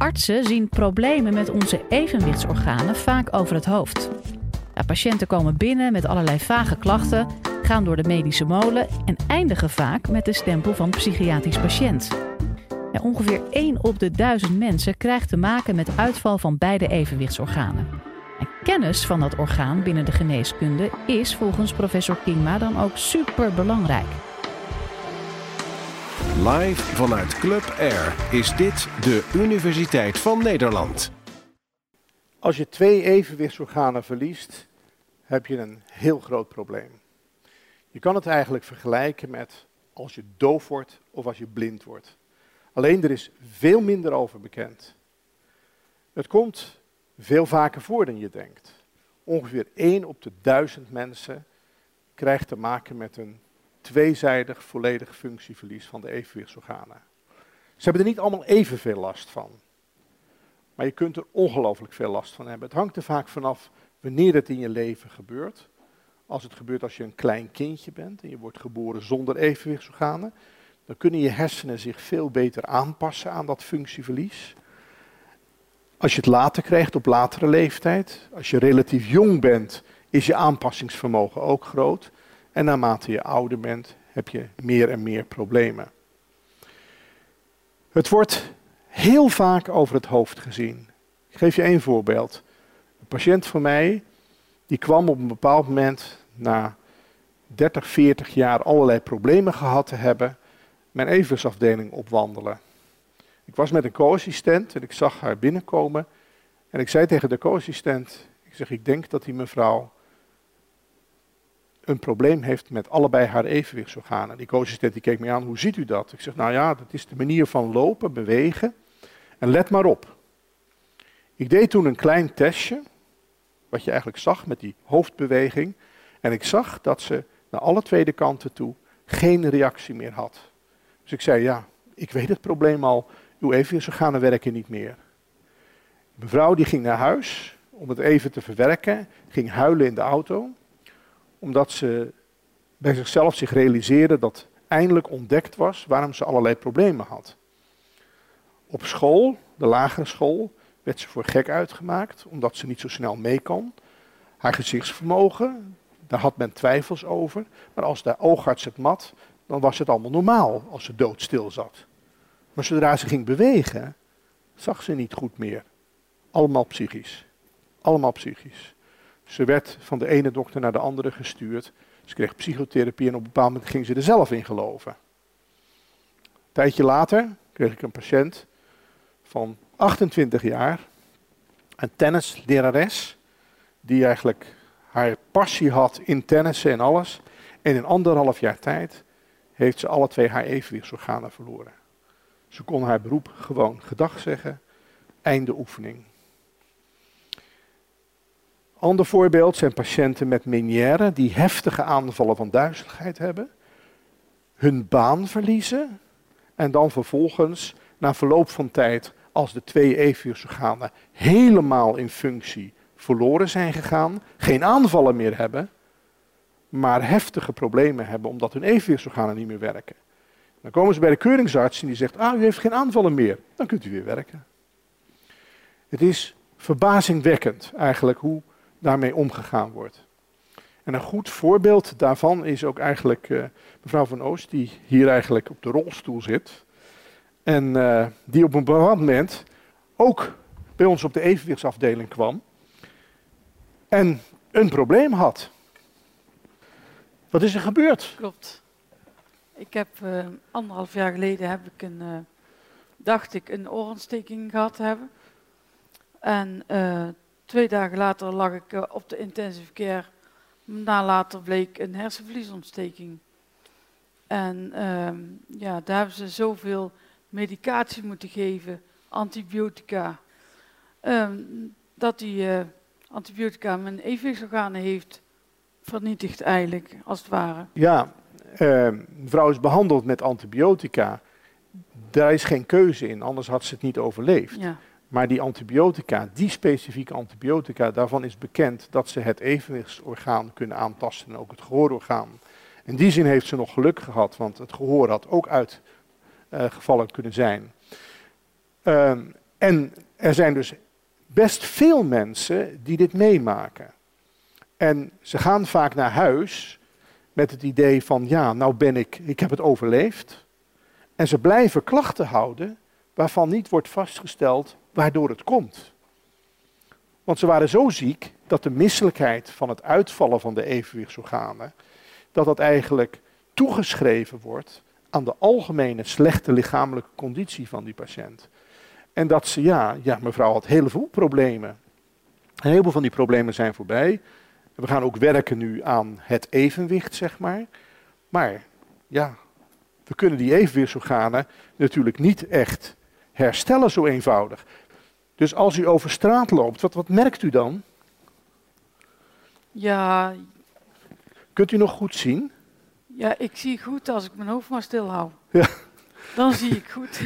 Artsen zien problemen met onze evenwichtsorganen vaak over het hoofd. Ja, patiënten komen binnen met allerlei vage klachten, gaan door de medische molen en eindigen vaak met de stempel van psychiatrisch patiënt. Ongeveer 1 op de 1000 mensen krijgt te maken met uitval van beide evenwichtsorganen. En kennis van dat orgaan binnen de geneeskunde is volgens professor Kingma dan ook super belangrijk. Live vanuit Club Air is dit de Universiteit van Nederland. Als je twee evenwichtsorganen verliest, heb je een heel groot probleem. Je kan het eigenlijk vergelijken met als je doof wordt of als je blind wordt. Alleen er is veel minder over bekend. Het komt veel vaker voor dan je denkt. Ongeveer 1 op de 1000 mensen krijgt te maken met een tweezijdig volledig functieverlies van de evenwichtsorganen. Ze hebben er niet allemaal evenveel last van. Maar je kunt er ongelooflijk veel last van hebben. Het hangt er vaak vanaf wanneer het in je leven gebeurt. Als het gebeurt als je een klein kindje bent en je wordt geboren zonder evenwichtsorganen, dan kunnen je hersenen zich veel beter aanpassen aan dat functieverlies. Als je het later krijgt op latere leeftijd, als je relatief jong bent, is je aanpassingsvermogen ook groot. En naarmate je ouder bent, heb je meer en meer problemen. Het wordt heel vaak over het hoofd gezien. Ik geef je één voorbeeld. Een patiënt van mij, die kwam op een bepaald moment na 30, 40 jaar allerlei problemen gehad te hebben, mijn evenwichtsafdeling opwandelen. Ik was met een co-assistent en ik zag haar binnenkomen. En ik zei tegen de co-assistent, ik zeg, ik denk dat die mevrouw een probleem heeft met allebei haar evenwichtsorganen. Die co-assistent die keek me aan, hoe ziet u dat? Ik zeg, nou ja, dat is de manier van lopen, bewegen. En let maar op. Ik deed toen een klein testje, wat je eigenlijk zag met die hoofdbeweging. En ik zag dat ze naar alle tweede kanten toe geen reactie meer had. Dus ik zei, ja, ik weet het probleem al, uw evenwichtsorganen werken niet meer. Mevrouw die ging naar huis om het even te verwerken, ging huilen in de auto, omdat ze bij zichzelf zich realiseerde dat eindelijk ontdekt was waarom ze allerlei problemen had. Op school, de lagere school, werd ze voor gek uitgemaakt, omdat ze niet zo snel mee kon. Haar gezichtsvermogen, daar had men twijfels over. Maar als de oogarts het mat, dan was het allemaal normaal als ze doodstil zat. Maar zodra ze ging bewegen, zag ze niet goed meer. Allemaal psychisch. Allemaal psychisch. Ze werd van de ene dokter naar de andere gestuurd. Ze kreeg psychotherapie en op een bepaald moment ging ze er zelf in geloven. Een tijdje later kreeg ik een patiënt van 28 jaar, een tennislerares, die eigenlijk haar passie had in tennissen en alles. En in anderhalf jaar tijd heeft ze alle twee haar evenwichtsorganen verloren. Ze kon haar beroep gewoon gedag zeggen. Einde oefening. Ander voorbeeld zijn patiënten met meniere die heftige aanvallen van duizeligheid hebben, hun baan verliezen en dan vervolgens na verloop van tijd, als de twee evenwichtsorganen helemaal in functie verloren zijn gegaan, geen aanvallen meer hebben, maar heftige problemen hebben omdat hun evenwichtsorganen niet meer werken. Dan komen ze bij de keuringsarts en die zegt, ah, u heeft geen aanvallen meer, dan kunt u weer werken. Het is verbazingwekkend eigenlijk hoe daarmee omgegaan wordt. En een goed voorbeeld daarvan is ook eigenlijk uh, mevrouw van Oost, die hier eigenlijk op de rolstoel zit. En uh, die op een bepaald moment ook bij ons op de evenwichtsafdeling kwam. En een probleem had. Wat is er gebeurd? Klopt. Ik heb uh, anderhalf jaar geleden heb ik een, dacht ik, een oorontsteking gehad te hebben. En twee dagen later lag ik op de intensive care. Na later bleek een hersenvliesontsteking. En ehm, ja, daar hebben ze zoveel medicatie moeten geven, antibiotica, um, dat die antibiotica mijn evenwichtsorganen heeft vernietigd eigenlijk, als het ware. Ja, uh, mevrouw is behandeld met antibiotica. Daar is geen keuze in, anders had ze het niet overleefd. Ja. Maar die antibiotica, die specifieke antibiotica, daarvan is bekend dat ze het evenwichtsorgaan kunnen aantasten en ook het gehoororgaan. In die zin heeft ze nog geluk gehad, want het gehoor had ook uitgevallen uh, kunnen zijn. Uh, En er zijn dus best veel mensen die dit meemaken. En ze gaan vaak naar huis met het idee van, ja, nou ben ik, ik heb het overleefd. En ze blijven klachten houden waarvan niet wordt vastgesteld waardoor het komt. Want ze waren zo ziek dat de misselijkheid van het uitvallen van de evenwichtsorganen, dat dat eigenlijk toegeschreven wordt aan de algemene slechte lichamelijke conditie van die patiënt. En dat ze, ja, ja, mevrouw had heel veel problemen. Een heleboel van die problemen zijn voorbij. We gaan ook werken nu aan het evenwicht, zeg maar. Maar ja, we kunnen die evenwichtsorganen natuurlijk niet echt herstellen zo eenvoudig. Dus als u over straat loopt, wat, wat merkt u dan? Ja, Kunt u nog goed zien? ja, ik zie goed als ik mijn hoofd maar stil hou. Ja. Dan zie ik goed.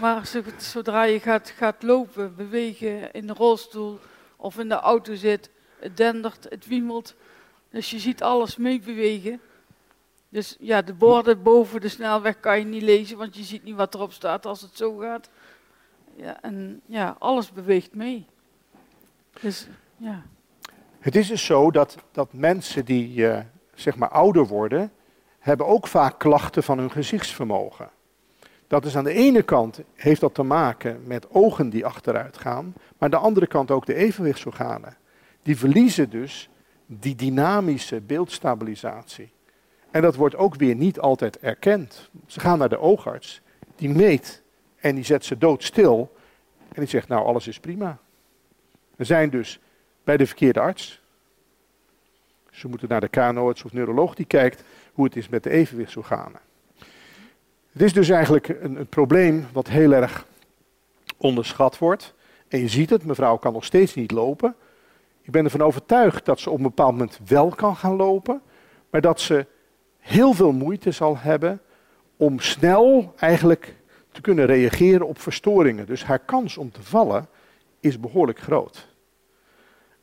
Maar zo- zodra je gaat, gaat lopen, bewegen in de rolstoel of in de auto zit, het dendert, het wiemelt. Dus je ziet alles meebewegen. Dus ja, de borden boven de snelweg kan je niet lezen, want je ziet niet wat erop staat als het zo gaat. Ja, en ja, alles beweegt mee. Dus ja. Het is dus zo dat, dat mensen die eh, zeg maar ouder worden, hebben ook vaak klachten van hun gezichtsvermogen. Dat is aan de ene kant, heeft dat te maken met ogen die achteruit gaan, maar aan de andere kant ook de evenwichtsorganen. Die verliezen dus die dynamische beeldstabilisatie. En dat wordt ook weer niet altijd erkend. Ze gaan naar de oogarts, die meet en die zet ze doodstil en die zegt nou alles is prima. Er zijn dus bij de verkeerde arts. Ze moeten naar de KNO-arts of neuroloog die kijkt hoe het is met de evenwichtsorganen. Het is dus eigenlijk een, een probleem wat heel erg onderschat wordt. En je ziet het, mevrouw kan nog steeds niet lopen. Ik ben ervan overtuigd dat ze op een bepaald moment wel kan gaan lopen, maar dat ze heel veel moeite zal hebben om snel eigenlijk te kunnen reageren op verstoringen. Dus haar kans om te vallen is behoorlijk groot.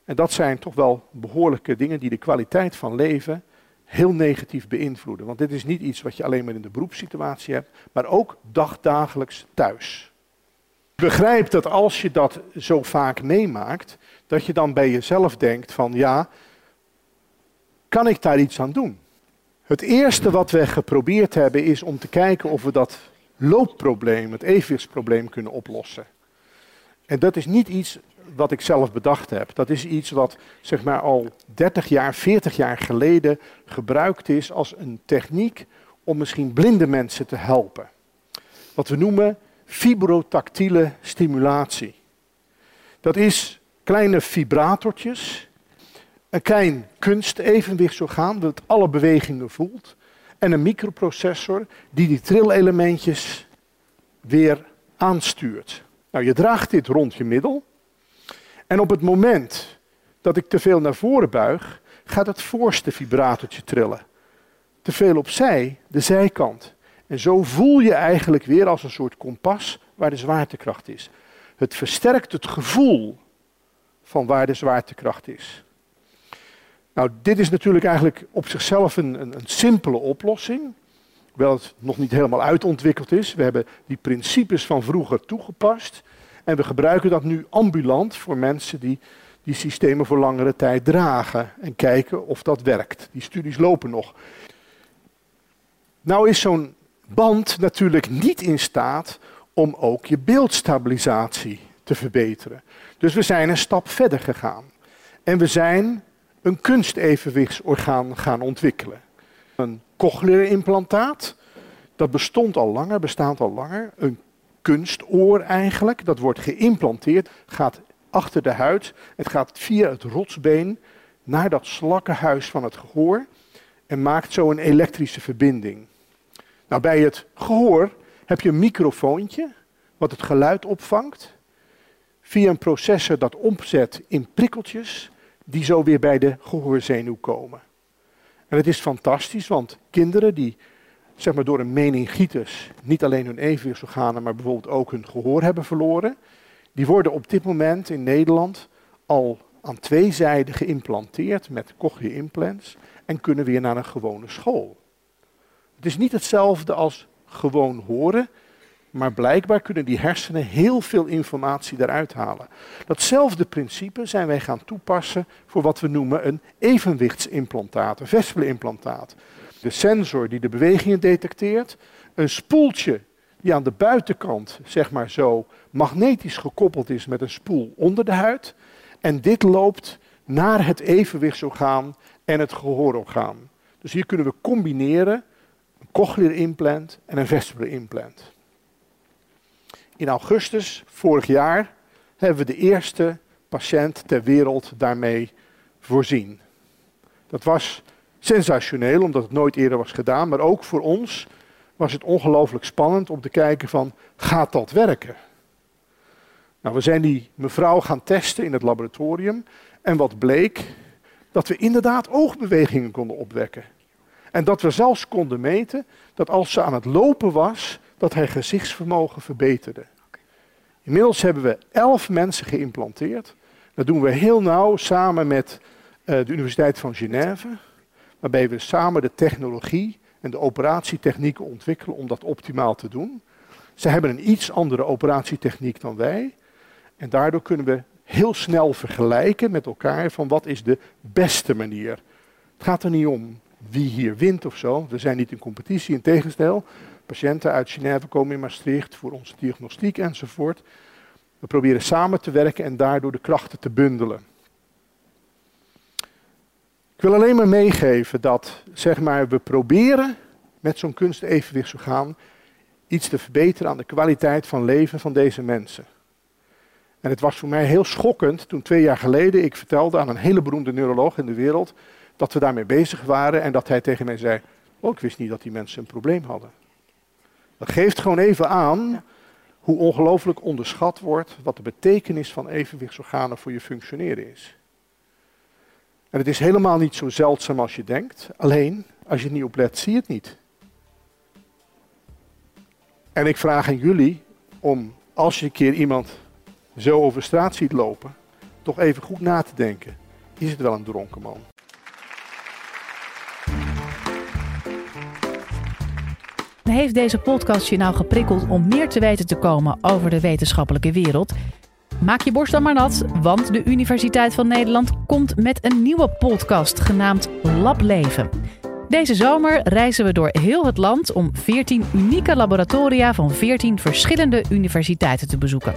En dat zijn toch wel behoorlijke dingen die de kwaliteit van leven heel negatief beïnvloeden. Want dit is niet iets wat je alleen maar in de beroepssituatie hebt, maar ook dagdagelijks thuis. Begrijp dat als je dat zo vaak meemaakt, dat je dan bij jezelf denkt van ja, kan ik daar iets aan doen? Het eerste wat we geprobeerd hebben is om te kijken of we dat loopprobleem, het evenwichtsprobleem kunnen oplossen. En dat is niet iets wat ik zelf bedacht heb. Dat is iets wat zeg maar al 30 jaar, 40 jaar geleden gebruikt is als een techniek om misschien blinde mensen te helpen. Wat we noemen fibrotactiele stimulatie. Dat is kleine vibratortjes, een klein kunstevenwichtsorgaan dat alle bewegingen voelt en een microprocessor die die trillelementjes weer aanstuurt. Nou, je draagt dit rond je middel en op het moment dat ik te veel naar voren buig, gaat het voorste vibratortje trillen. Te veel opzij, de zijkant. En zo voel je eigenlijk weer als een soort kompas waar de zwaartekracht is. Het versterkt het gevoel van waar de zwaartekracht is. Nou, dit is natuurlijk eigenlijk op zichzelf een, een, een simpele oplossing. Hoewel het nog niet helemaal uitontwikkeld is. We hebben die principes van vroeger toegepast. En we gebruiken dat nu ambulant voor mensen die die systemen voor langere tijd dragen. En kijken of dat werkt. Die studies lopen nog. Nou is zo'n band natuurlijk niet in staat om ook je beeldstabilisatie te verbeteren. Dus we zijn een stap verder gegaan. En we zijn een kunstevenwichtsorgaan gaan ontwikkelen. Een cochleaire implantaat, dat bestond al langer, bestaat al langer. Een kunstoor eigenlijk, dat wordt geïmplanteerd, gaat achter de huid. Het gaat via het rotsbeen naar dat slakkenhuis van het gehoor en maakt zo een elektrische verbinding. Nou, bij het gehoor heb je een microfoontje wat het geluid opvangt. Via een processor dat omzet in prikkeltjes die zo weer bij de gehoorzenuw komen. En het is fantastisch, want kinderen die zeg maar, door een meningitis niet alleen hun evenwichtsorganen, maar bijvoorbeeld ook hun gehoor hebben verloren, die worden op dit moment in Nederland al aan twee zijden geïmplanteerd met cochlear implants en kunnen weer naar een gewone school. Het is niet hetzelfde als gewoon horen, Maar blijkbaar kunnen die hersenen heel veel informatie eruit halen. Datzelfde principe zijn wij gaan toepassen voor wat we noemen een evenwictsimplantaat, een vespelimplantaat. De sensor die de bewegingen detecteert, een spoeltje die aan de buitenkant, zeg maar zo, magnetisch gekoppeld is met een spoel onder de huid. En dit loopt naar het evenwichtsorgaan en het gehoororgaan. Dus hier kunnen we combineren een cochlear implant en een vestibular implant. In augustus vorig jaar hebben we de eerste patiënt ter wereld daarmee voorzien. Dat was sensationeel, omdat het nooit eerder was gedaan, maar ook voor ons was het ongelooflijk spannend om te kijken van, gaat dat werken? Nou, we zijn die mevrouw gaan testen in het laboratorium en wat bleek? Dat we inderdaad oogbewegingen konden opwekken. En dat we zelfs konden meten dat als ze aan het lopen was, dat haar gezichtsvermogen verbeterde. Inmiddels hebben we elf mensen geïmplanteerd. Dat doen we heel nauw samen met uh, de Universiteit van Genève, waarbij we samen de technologie en de operatietechnieken ontwikkelen om dat optimaal te doen. Ze hebben een iets andere operatietechniek dan wij. En daardoor kunnen we heel snel vergelijken met elkaar van wat is de beste manier. Het gaat er niet om wie hier wint of zo. We zijn niet in competitie, in tegenstel. Patiënten uit Genève komen in Maastricht voor onze diagnostiek enzovoort. We proberen samen te werken en daardoor de krachten te bundelen. Ik wil alleen maar meegeven dat zeg maar, we proberen met zo'n kunstevenwichtsorgaan iets te verbeteren aan de kwaliteit van leven van deze mensen. En het was voor mij heel schokkend toen twee jaar geleden ik vertelde aan een hele beroemde neuroloog in de wereld dat we daarmee bezig waren en dat hij tegen mij zei, oh ik wist niet dat die mensen een probleem hadden. Dat geeft gewoon even aan hoe ongelooflijk onderschat wordt wat de betekenis van evenwichtsorganen voor je functioneren is. En het is helemaal niet zo zeldzaam als je denkt, alleen als je niet op let zie je het niet. En ik vraag aan jullie om, als je een keer iemand zo over straat ziet lopen, toch even goed na te denken. Is het wel een dronken man? Heeft deze podcast je nou geprikkeld om meer te weten te komen over de wetenschappelijke wereld? Maak je borst dan maar nat, want de Universiteit van Nederland komt met een nieuwe podcast genaamd Lableven. Deze zomer reizen we door heel het land om 14 unieke laboratoria van 14 verschillende universiteiten te bezoeken.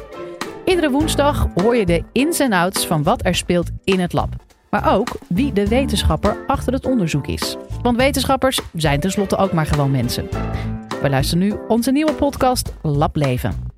Iedere woensdag hoor je de ins en outs van wat er speelt in het lab. Maar ook wie de wetenschapper achter het onderzoek is. Want wetenschappers zijn tenslotte ook maar gewoon mensen. We luisteren nu onze nieuwe podcast Lab Leven.